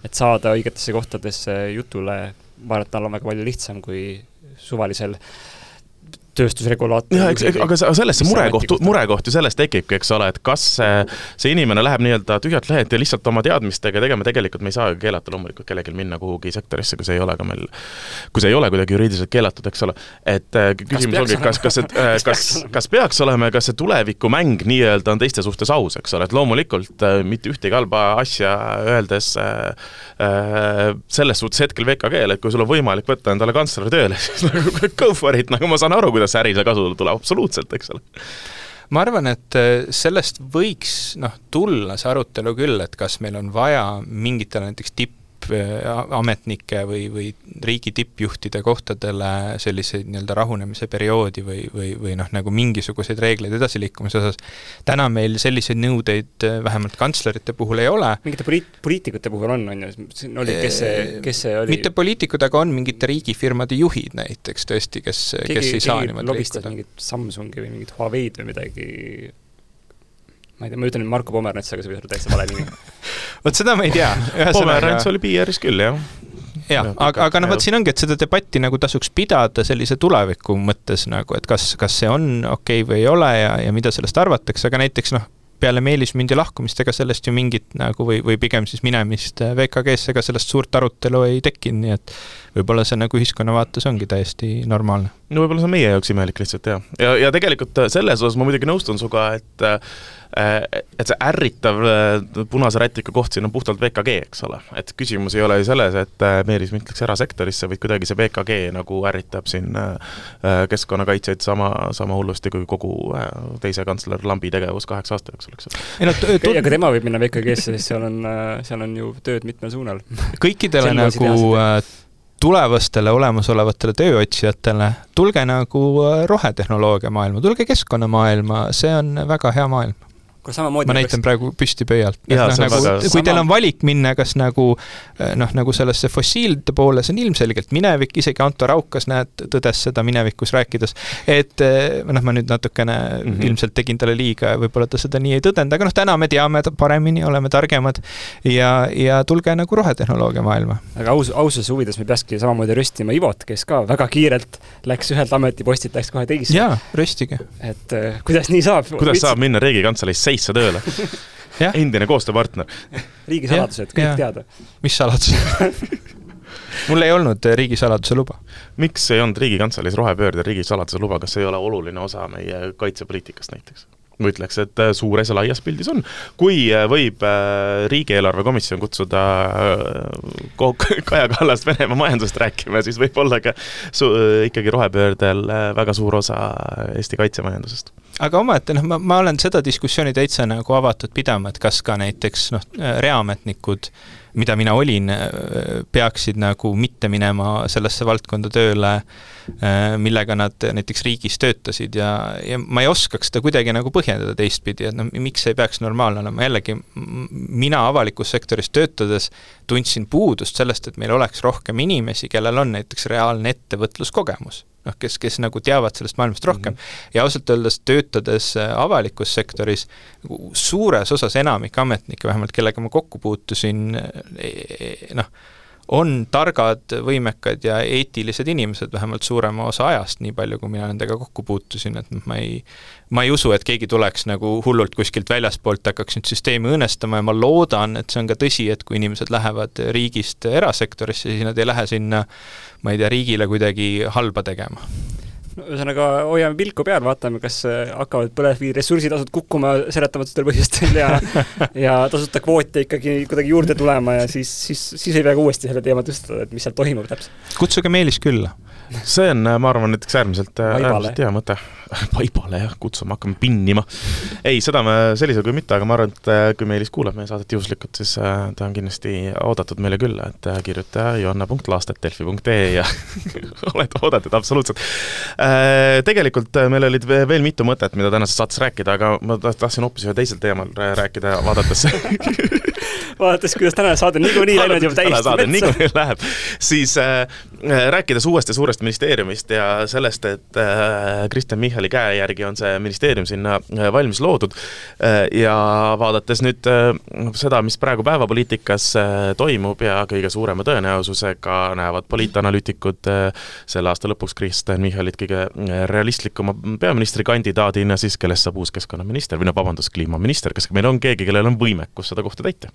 et saada õigetesse kohtadesse jutule, ma arvan, et tal on väga palju lihtsam kui suvalisel tööstusregulaator. jah, eks, aga sellest see murekoht, murekoht ju sellest tekibki, eks ole, et kas see, see inimene läheb nii-öelda tühjalt lehelt ja lihtsalt oma teadmistega tegema, tegelikult me ei saa keelata loomulikult kellelgi minna kuhugi sektorisse, kui see ei ole ka meil, kui see ei ole kuidagi juriidiliselt keelatud, eks ole. et äh, küsimus ongi, kas, kas, et äh, kas, kas peaks olema ja kas see tulevikumäng nii-öelda on teiste suhtes aus, eks ole, et loomulikult äh, mitte ühtegi halba asja öeldes selles suhtes hetkel VKG-le, et kui sul on võimalik võtta endale kantsler tööle, siis nagu go for it, nagu ma saan aru, kuidas see äri seal kasu tuleb, absoluutselt, eks ole. Ma arvan, et sellest võiks noh, tulla see arutelu küll, et kas meil on vaja mingitele näiteks tipp tippametnike või, või riigi tippjuhtide kohtadele selliseid nii-öelda rahunemise perioodi või, või, või noh, nagu mingisuguseid reegleid edasiliikumise osas. täna meil selliseid nõudeid vähemalt kantslerite puhul ei ole. mingite poliit-, poliitikute puhul on, on ju, siin oli, kes see, kes see oli? mitte poliitikud, aga on mingite riigifirmade juhid näiteks tõesti, kes, kes ei saa niimoodi liikuda. mingit Samsungi või mingit Huawei'd või midagi ma ei tea, ma ütlen nüüd Marko Pomerants, aga see võib olla täitsa vale nimi vot seda ma ei tea. Pomerants oli PR-is küll, jah jah, aga, aga noh, vot siin ongi, et seda debatti nagu tasuks pidada sellise tuleviku mõttes nagu, et kas, kas see on okei okay või ei ole ja, ja mida sellest arvatakse, aga näiteks noh, peale Meelis Mündi lahkumist, ega sellest ju mingit nagu või, või pigem siis minemist VKG-sse, ega sellest suurt arutelu ei tekkinud, nii et võib-olla see nagu ühiskonna vaates ongi täiesti normaalne. no võib-olla see on meie jaoks imelik lihtsalt, jah. ja, ja tegelikult selles osas ma muidugi nõustun sinuga, et Äh, et see ärritav äh, punase rätika koht siin on puhtalt VKG, eks ole. et küsimus ei ole ju selles, et äh, Meelis Mint läks erasektorisse, vaid kuidagi see VKG nagu ärritab siin keskkonnakaitsjaid sama, sama hullusti kui kogu teise kantsler Lambi tegevus kaheksa aasta jooksul, eks ole. ei no okay, aga tema võib minna VKG-sse, sest seal on, seal on ju tööd mitmel suunal. kõikidele nagu tulevastele olemasolevatele tööotsijatele, tulge nagu rohetehnoloogia maailma, tulge keskkonnamaailma, see on väga hea maailm kuule samamoodi ma näitan praegu püsti pöialt. No, nagu, kui sama... teil on valik minna kas nagu eh, noh, nagu sellesse fossiilide poole, see on ilmselgelt minevik, isegi Anto Raukas, näed, tõdes seda minevikus rääkides, et eh, noh, ma nüüd natukene mm -hmm. ilmselt tegin talle liiga ja võib-olla ta seda nii ei tõdenud, aga noh, täna me teame paremini, oleme targemad ja, ja tulge nagu rohetehnoloogia maailma. aga aus, aususe huvides me peakski samamoodi röstima Ivot, kes ka väga kiirelt läks ühelt ametipostilt, läks kohe teise. jaa, röstige. et eh, kuidas nii saab? kuidas saab minna Riigikantseleisse seisse tööle endine koostööpartner. riigisaladused, kõik teada. mis saladused mul ei olnud äh, riigisaladuse luba. miks ei olnud Riigikantseleis rohepöörde riigisaladuse luba, kas see ei ole oluline osa meie kaitsepoliitikast näiteks? Ma ütleks, et äh, suures ja laias pildis on. kui äh, võib riigieelarve komisjon kutsuda Kaja Kallast Venemaa majandusest rääkima, siis võib olla ka su-, ikkagi rohepöördel väga suur osa Eesti kaitsemajandusest aga omaette noh, ma, ma olen seda diskussiooni täitsa nagu avatud pidama, et kas ka näiteks noh, reaametnikud, mida mina olin, peaksid nagu mitte minema sellesse valdkonda tööle, millega nad näiteks riigis töötasid ja, ja ma ei oskaks seda kuidagi nagu põhjendada teistpidi, et noh, miks see ei peaks normaalne olema, jällegi mina avalikus sektoris töötades tundsin puudust sellest, et meil oleks rohkem inimesi, kellel on näiteks reaalne ettevõtluskogemus noh, kes, kes nagu teavad sellest maailmast rohkem mm. -hmm. ja ausalt öeldes töötades äh, avalikus sektoris, nagu suures osas enamik ametnikke vähemalt, kellega ma kokku puutusin, noh, on targad, võimekad ja eetilised inimesed vähemalt suurema osa ajast, nii palju, kui mina nendega kokku puutusin, et noh, ma ei ma ei usu, et keegi tuleks nagu hullult kuskilt väljaspoolt, hakkaks nüüd süsteemi õõnestama ja ma loodan, et see on ka tõsi, et kui inimesed lähevad riigist erasektorisse, siis nad ei lähe sinna ma ei tea, riigile kuidagi halba tegema ühesõnaga, hoiame pilku peal, vaatame, kas äh, hakkavad põlevkivi ressursitasud kukkuma seletamatutel põhjustel ja ja tasuta kvoote ikkagi kuidagi juurde tulema ja siis, siis, siis ei pea ka uuesti selle teema tõstatada, et mis seal toimub täpselt. kutsuge Meelis külla see on, ma arvan, näiteks äärmiselt, äärmiselt hea mõte. vaibale jah, kutsume, hakkame pinnima. ei, seda me sellisel kujul mitte, aga ma arvan, et äh, kui Meelis kuulab meie saadet juhuslikult, siis äh, ta on kindlasti oodatud meile külla, et äh, kirjuta joanna.laastet.delfi.ee ja oled oodatud absoluutselt. Tegelikult meil olid veel mitu mõtet, mida tänases saates rääkida, aga ma tahtsin hoopis ühel teisel teemal rääkida, vaadates vaadates, kuidas tänane saade niikuinii läinud juba täiesti metsa. läheb, siis äh, rääkides uuest ja suurest ministeeriumist ja sellest, et äh, Kristen Michali käe järgi on see ministeerium sinna äh, valmis loodud äh, ja vaadates nüüd äh, seda, mis praegu päevapoliitikas äh, toimub ja kõige suurema tõenäosusega näevad poliitanalüütikud äh, selle aasta lõpuks Kristen Michalit kõige äh, realistlikuma peaministrikandidaadina, siis kellest saab uus keskkonnaminister või no vabandust, kliimaminister, kas meil on keegi, kellel on võimekus seda kohta täita?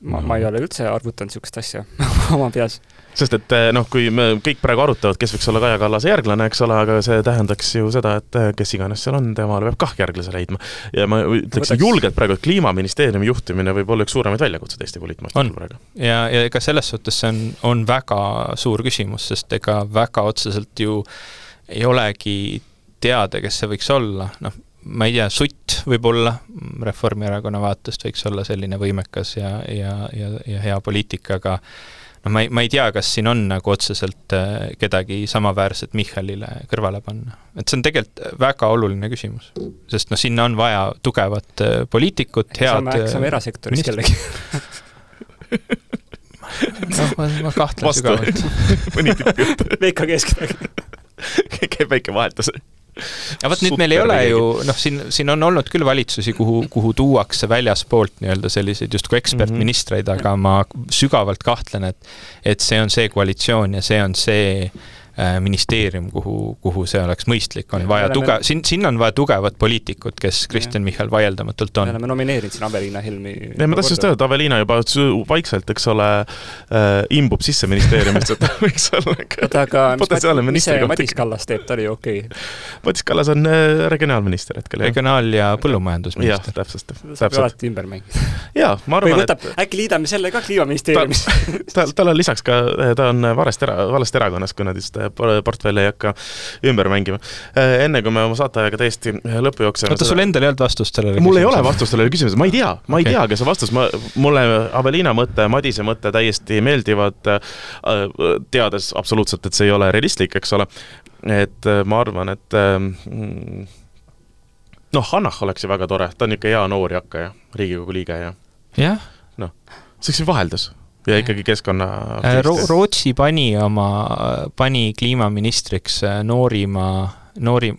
Ma, ma ei ole üldse arvutanud niisugust asja oma peas. sest et eh, noh, kui me kõik praegu arutavad, kes võiks olla Kaja Kallase järglane, eks ole, aga see tähendaks ju seda, et eh, kes iganes seal on, temale peab kah järglase leidma. ja ma ütleks Võtaks... julgelt praegu, et Kliimaministeeriumi juhtimine võib olla üks suuremaid väljakutseid Eesti poliitmaastikul praegu. ja, ja ega selles suhtes see on, on väga suur küsimus, sest ega väga otseselt ju ei olegi teada, kes see võiks olla, noh, ma ei tea, Sutt võib-olla Reformierakonna vaatest võiks olla selline võimekas ja, ja, ja, ja hea poliitik, aga noh, ma ei, ma ei tea, kas siin on nagu otseselt äh, kedagi samaväärset Michalile kõrvale panna. et see on tegelikult väga oluline küsimus. sest noh, sinna on vaja tugevat äh, poliitikut, head saame, saame äh, erasektoris kellegi noh, ma, ma kahtlen sügavalt. mõni tippjuht. VKG-st kedagi. käib väike vahetus aga vot nüüd meil ei ole ju, noh, siin, siin on olnud küll valitsusi, kuhu, kuhu tuuakse väljaspoolt nii-öelda selliseid justkui ekspertministreid mm, -hmm. aga ma sügavalt kahtlen, et et see on see koalitsioon ja see on see Äh, ministeerium, kuhu, kuhu see oleks mõistlik, on vaja tuge-, siin, sinna on vaja tugevat poliitikut, kes Kristen Michal vaieldamatult on. me oleme nomineerinud siin Aveliina Helmi. ei, ma tahtsin just öelda, et Aveliina juba vaikselt, eks ole äh,, imbub sisse ministeeriumisse, et ta võiks olla mis, mis see Madis Kallas teeb, ta oli ju okei okay.? Madis Kallas on äh, regionaalminister hetkel, jah. regionaal- ja põllumajandusminister. jah, täpselt. saab ju alati ümber mängida. jaa, ma arvan, et äkki liidame selle ka Kliimaministeeriumisse ta, tal, tal on lisaks ka, ta on valest era-, valest erakonnast, kui nad just portfelli ei hakka ümber mängima. Äh, enne kui me oma saateajaga täiesti lõppu jookseme. oota, sul endal ei olnud vastust sellele mul ei ole vastust sellele küsimusele, ma ei tea, ma ei okay. tea, kes on vastus, ma, mulle Aveliina mõte, Madise mõte täiesti meeldivad, äh, teades absoluutselt, et see ei ole realistlik, eks ole. et äh, ma arvan, et mm, noh, Hannah oleks ju väga tore, ta on niisugune hea noor jakkaja, Riigikogu liige ja jah. noh, see oleks ju vaheldus ja ikkagi keskkonna äh, Ro Rootsi pani oma, pani kliimaministriks äh, noorima, noori,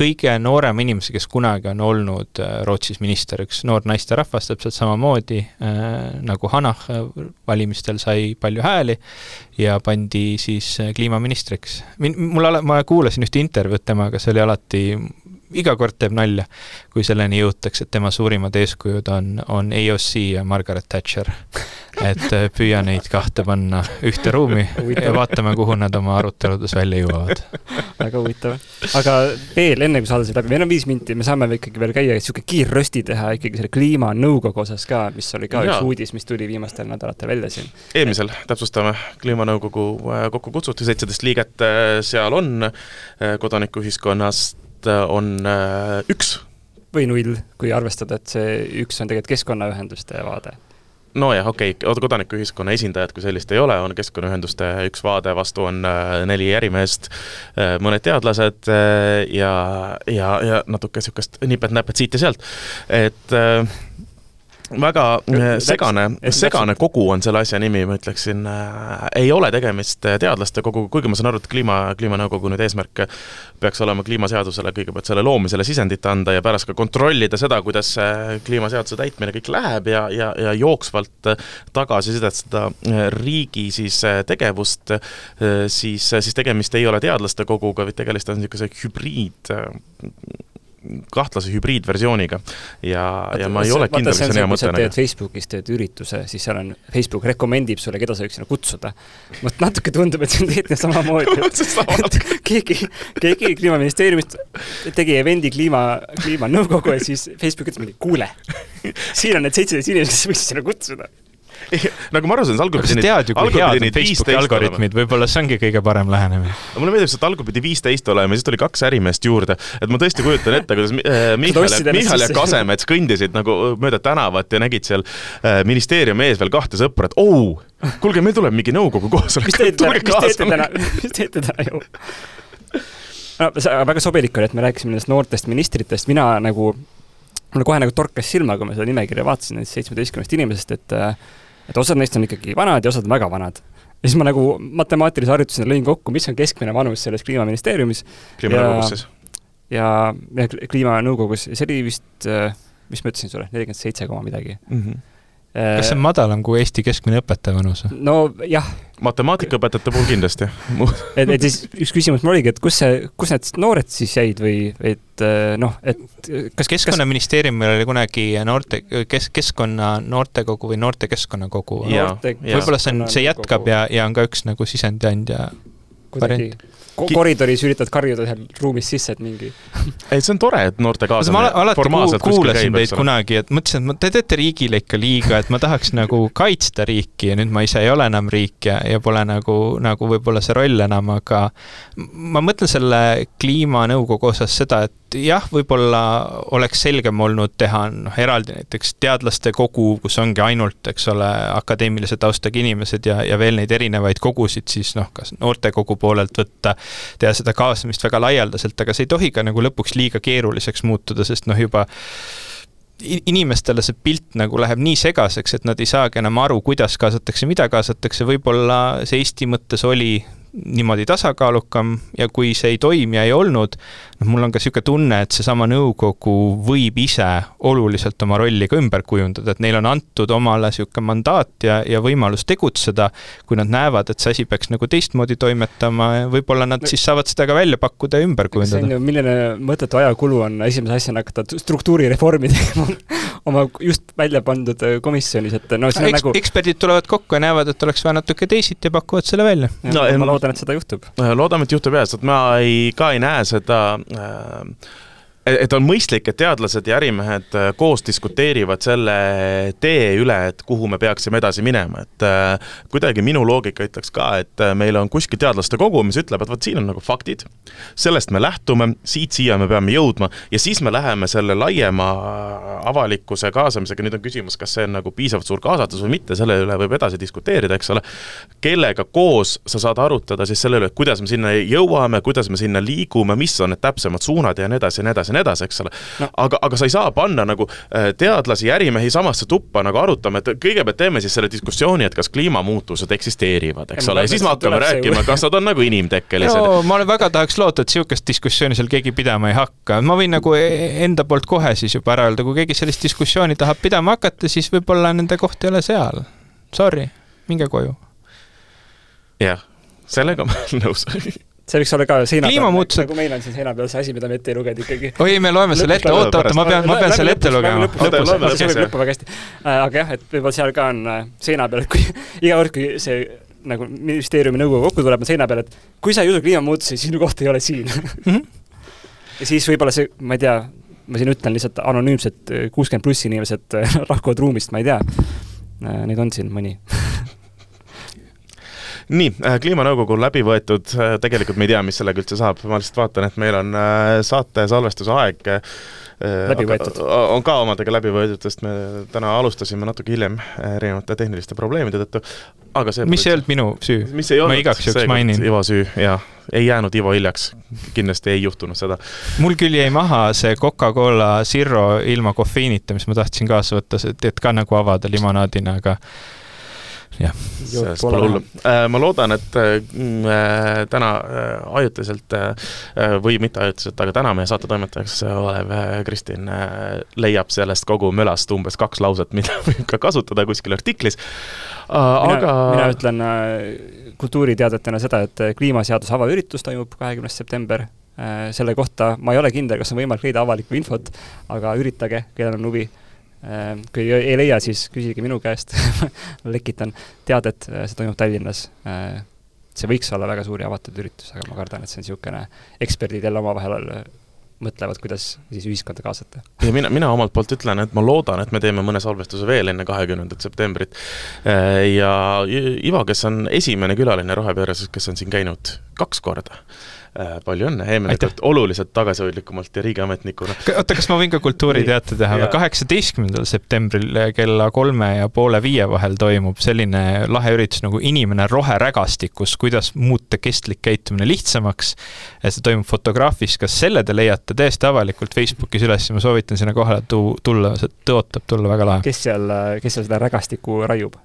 kõige noorema inimese, kes kunagi on olnud äh, Rootsis minister, üks noor naisterahvas täpselt samamoodi äh, nagu Hanah valimistel sai palju hääli ja pandi siis kliimaministriks. Min-, mul ala-, ma kuulasin ühte intervjuud temaga, see oli alati iga kord teeb nalja, kui selleni jõutakse, et tema suurimad eeskujud on, on AOC ja Margaret Thatcher. et äh, püüa neid kahte panna ühte ruumi ja vaatame, kuhu nad oma aruteludes välja jõuavad. väga huvitav. aga veel, enne kui saade saab läbi, meil on viis minti, me saame ikkagi veel käia niisugune kiirrösti teha ikkagi selle kliimanõukogu osas ka, mis oli ka ja. üks uudis, mis tuli viimastel nädalatel välja siin. eelmisel, täpsustame, kliimanõukogu äh, kokku kutsuti, seitseteist liiget äh, seal on kodanikuühiskonnast Äh, on äh, üks. või null, kui arvestada, et see üks on tegelikult keskkonnaühenduste vaade nojah, okei okay,, kodanikuühiskonna esindajat kui sellist ei ole, on keskkonnaühenduste üks vaade, vastu on äh, neli ärimeest, mõned teadlased ja, ja, ja natuke niisugust nipet-näpet siit ja sealt. et väga äh, Täpselt- segane, segane kogu on selle asja nimi, ma ütleksin äh,. ei ole tegemist äh, teadlaste koguga, kuigi ma saan aru, et kliima, kliimanõukogu nüüd eesmärk peaks olema kliimaseadusele kõigepealt selle loomisele sisendit anda ja pärast ka kontrollida seda, kuidas äh, kliimaseaduse täitmine kõik läheb ja, ja, ja jooksvalt äh, tagasisidet seda äh, riigi siis äh, tegevust, siis, siis tegemist ei ole teadlaste koguga, vaid tegemist on niisuguse hübriid kahtlase hübriidversiooniga ja, ja ma ei ole kindel, kas see on hea mõte nagu. nagu. teed Facebookis, teed ürituse, siis seal on, Facebook rekomendib sulle, keda sa võiks sinna kutsuda. vot natuke tundub, et see on tehtud samamoodi, et keegi, keegi kliimaministeeriumist tegi event'i kliima, kliimanõukogu ja siis Facebook ütles meile, kuule, siin on need seitseteist inimest, kes võiks sinna kutsuda. nagu ma aru saan, aga algul sa tead ju, kui head on Facebooki algoritmid, võib-olla see ongi kõige parem lähenemine. mulle meeldib see, et algul pidi viisteist olema ja siis tuli kaks ärimeest juurde, et ma tõesti kujutan ette, kuidas Mi- äh, ja, Michal ja. Kasemets kõndisid nagu mööda tänavat ja nägid seal äh, ministeeriumi ees veel kahte sõpra, et oo, kuulge, meil tuleb mingi nõukogu koosolek. mis teete täna, mis teete täna, mis teete täna ju? no see väga sobilik oli, et me rääkisime nendest noortest ministritest, mina nagu, mulle kohe nagu torkas silma, kui ma seda nimekirja vaatasin, nendest seitsmeteistkümnest inimesest, et et osad neist on ikkagi vanad ja osad on väga vanad. ja siis ma nagu matemaatilise harjutusena lõin kokku, mis on keskmine vanus selles kliimaministeeriumis kliimanõukogus siis. ja, ja kliimanõukogus, see oli vist, mis ma ütlesin sulle, nelikümmend seitse koma midagi. Kas see on madalam kui Eesti keskmine õpetaja vanus? no jah, matemaatikaõpetajate puhul kindlasti. et, et siis üks küsimus mul oligi, et kus see, kus need noored siis jäid või et eh, noh, et kas Keskkonnaministeeriumil oli kunagi noorte, kes, keskkonna noortekogu või noorte- jaa. võib-olla see on, see jätkab ja, ja on ka üks nagu sisendi andja. Koridoris üritad karjuda seal ruumis sisse, et mingi ei, see on tore, et noorte ma kaasamine ala- alati formaalselt kuul- kuulasin käib, teid ole. kunagi, et mõtlesin, et ma- te teete riigile ikka liiga, et ma tahaks nagu kaitsta riiki ja nüüd ma ise ei ole enam riik ja, ja pole nagu, nagu võib-olla see roll enam, aga ma mõtlen selle kliimanõukogu osas seda, et jah, võib-olla oleks selgem olnud teha noh, eraldi näiteks teadlaste kogu, kus ongi ainult, eks ole, akadeemilise taustaga inimesed ja, ja veel neid erinevaid kogusid siis noh, kas noortekogu poolelt võtta, teha seda kaasamist väga laialdaselt, aga see ei tohi ka nagu lõpuks liiga keeruliseks muutuda, sest noh, juba inimestele see pilt nagu läheb nii segaseks, et nad ei saagi enam aru, kuidas kaasatakse, mida kaasatakse, võib-olla see Eesti mõttes oli niimoodi tasakaalukam ja kui see ei toimi ja ei olnud, noh, mul on ka niisugune tunne, et seesama nõukogu võib ise oluliselt oma rolli ka ümber kujundada, et neile on antud omale niisugune mandaat ja, ja võimalus tegutseda, kui nad näevad, et see asi peaks nagu teistmoodi toimetama, võib-olla nad siis saavad seda ka välja pakkuda ja ümber see on kujundada. ju, milline mõttetu ajakulu on esimese asjana hakata struktuurireformi tegema oma just välja pandud äh, komisjonis, et no see on Eks, nagu eksperdid tulevad kokku ja näevad, et oleks vaja natuke teisiti ja pakuvad selle välja. no, No, ma en- loodan, et seda juhtub. loodame, et juhtub jah, sest ma ei, ka ei näe seda äh, et on mõistlik, et teadlased ja ärimehed äh, koos diskuteerivad selle tee üle, et kuhu me peaksime edasi minema, et äh, kuidagi minu loogika ütleks ka, et äh, meil on kuskil teadlaste kogu, mis ütleb, et vot siin on nagu faktid, sellest me lähtume, siit-siia me peame jõudma ja siis me läheme selle laiema avalikkuse kaasamisega, nüüd on küsimus, kas see on nagu piisavalt suur kaasatus või mitte, selle üle võib edasi diskuteerida, eks ole, kellega koos sa saad arutada siis selle üle, et kuidas me sinna jõuame, kuidas me sinna liigume, mis on need täpsemad suunad ja nii edasi ja nii edasi ja nii edasi, eks ole No. aga, aga sa ei saa panna nagu äh, teadlasi ja ärimehi samasse tuppa nagu arutama, et kõigepealt teeme siis selle diskussiooni, et kas kliimamuutused eksisteerivad, eks Ja ole, ja siis me hakkame rääkima, kas nad on nagu inimtekkelised no ma olen- väga tahaks loota, et niisugust diskussiooni seal keegi pidama ei hakka, ma võin nagu e- enda poolt kohe siis juba ära öelda, kui keegi sellist diskussiooni tahab pidama hakata, siis võib-olla nende koht ei ole seal. Sorry, minge koju. jah, sellega ma olen nõus see võiks olla ka seina peal, Kliimamuutused- nagu meil on siin seina peal see asi, mida me ette ei lugenud ikkagi. oi, me loeme selle ette, oota, oota, ma pean, ma pean selle ette lugema. Lõpus, see sobib lõppu väga hästi. aga jah, et võib-olla seal ka on äh, seina peal, et kui iga kord, kui see nagu ministeeriumi nõukogu kokku tuleb, on seina peal, et kui sa ei usu kliimamuutusi, sinu koht ei ole siin. Mhm. ja siis võib-olla see, ma ei tea, ma siin ütlen lihtsalt anonüümsed kuuskümmend pluss inimesed äh, lahkuvad ruumist, ma ei tea. Neid on siin mõni. nii, kliimanõukogu on läbi võetud, tegelikult me ei tea, mis sellega üldse saab, ma lihtsalt vaatan, et meil on äh, saate salvestuse aeg äh, Läbi võetud. on ka omadega läbi võetud, sest me täna alustasime natuke hiljem äh, erinevate tehniliste probleemide tõttu, aga see mis ei olnud minu süü. mis ei olnud ma igaks juhuks mainin. Ivo süü, jaa, ei jäänud Ivo hiljaks, kindlasti ei juhtunud seda. mul küll jäi maha see Coca-Cola Zero ilma kofeiinita, mis ma tahtsin kaasa võtta, et ka nagu avada limonaadina, aga jah. sellest pole hullu. Äh, ma loodan, et mm, äh, täna äh, ajutiselt või mitte ajutiselt, aga täna meie saate toimetajaks olev Kristin leiab sellest kogu mölast umbes kaks lauset, mida võib ka kasutada kuskil artiklis, aga mina ütlen kultuuriteadetena seda, et kliimaseaduse avaüritus toimub kahekümnes september, selle kohta ma ei ole kindel, kas on võimalik leida avalikku infot, aga üritage, kellel on huvi kui ei leia, siis küsige minu käest lekitan teadet, äh, see toimub Tallinnas. Äh, see võiks olla väga suur ja avatud üritus, aga ma kardan, et see on niisugune, eksperdid jälle omavahel äh, mõtlevad, kuidas siis ühiskonda kaasata. ja mina, mina omalt poolt ütlen, et ma loodan, et me teeme mõne salvestuse veel enne kahekümnendat septembrit. ja Ivo, kes on esimene külaline rohepöörases, kes on siin käinud kaks korda palju õnne, Heimelikult oluliselt tagasihoidlikumalt ja riigiametnikuna. oota, kas ma võin ka kultuuriteate teha või? kaheksateistkümnendal septembril kella kolme ja poole viie vahel toimub selline lahe üritus nagu Inimene roherägastikus, kuidas muuta kestlik käitumine lihtsamaks. see toimub fotograafis, kas selle te leiate täiesti avalikult Facebookis üles, ma soovitan sinna kohale tulla, see tõotab tulla väga lahe. kes seal, kes seal seda rägastikku raiub?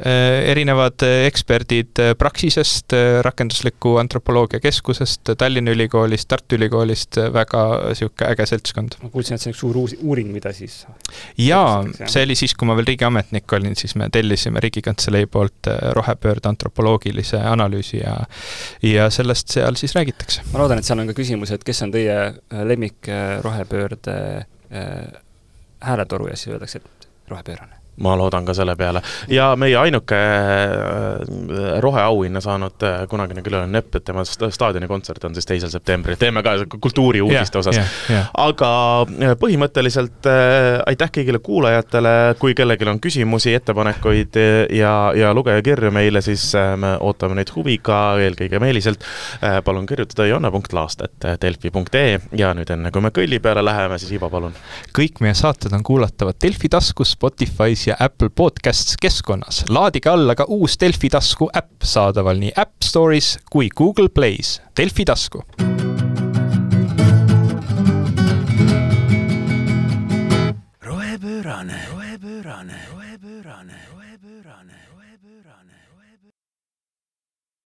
Äh, erinevad äh, eksperdid äh, Praxisest, rakendusliku antropoloogia keskusest, Tallinna Ülikoolist, Tartu Ülikoolist, väga niisugune äge seltskond. ma kuulsin, et see on üks suur uus uuring, mida siis jaa, see oli siis, kui ma veel riigiametnik olin, siis me tellisime Riigikantselei poolt rohepöörde antropoloogilise analüüsi ja ja sellest seal siis räägitakse. ma loodan, et seal on ka küsimus, et kes on teie lemmik rohepöörde hääletoru ja siis öeldakse, et rohepöörane ma loodan ka selle peale. ja meie ainuke äh, roheauhinna saanud äh, kunagine külaline Nepp, et tema staadionikontsert on siis teisel septembril, teeme ka kultuuriuudiste yeah, osas yeah,. Yeah. aga äh, põhimõtteliselt aitäh kõigile kuulajatele, kui kellelgi on küsimusi, ettepanekuid ja, ja lugejakirju meile, siis me ootame neid huviga, eelkõige Meeliselt. palun kirjutada joanna.laast.delfi.ee ja nüüd enne, kui me kõlli peale läheme, siis Ivo, palun. kõik meie saated on kuulatavad Delfi taskus, Spotify's ja Apple Podcasts keskkonnas. laadige alla ka uus Delfi tasku äpp, saadaval nii App Store'is kui Google Play's. Delfi tasku. rohepöörane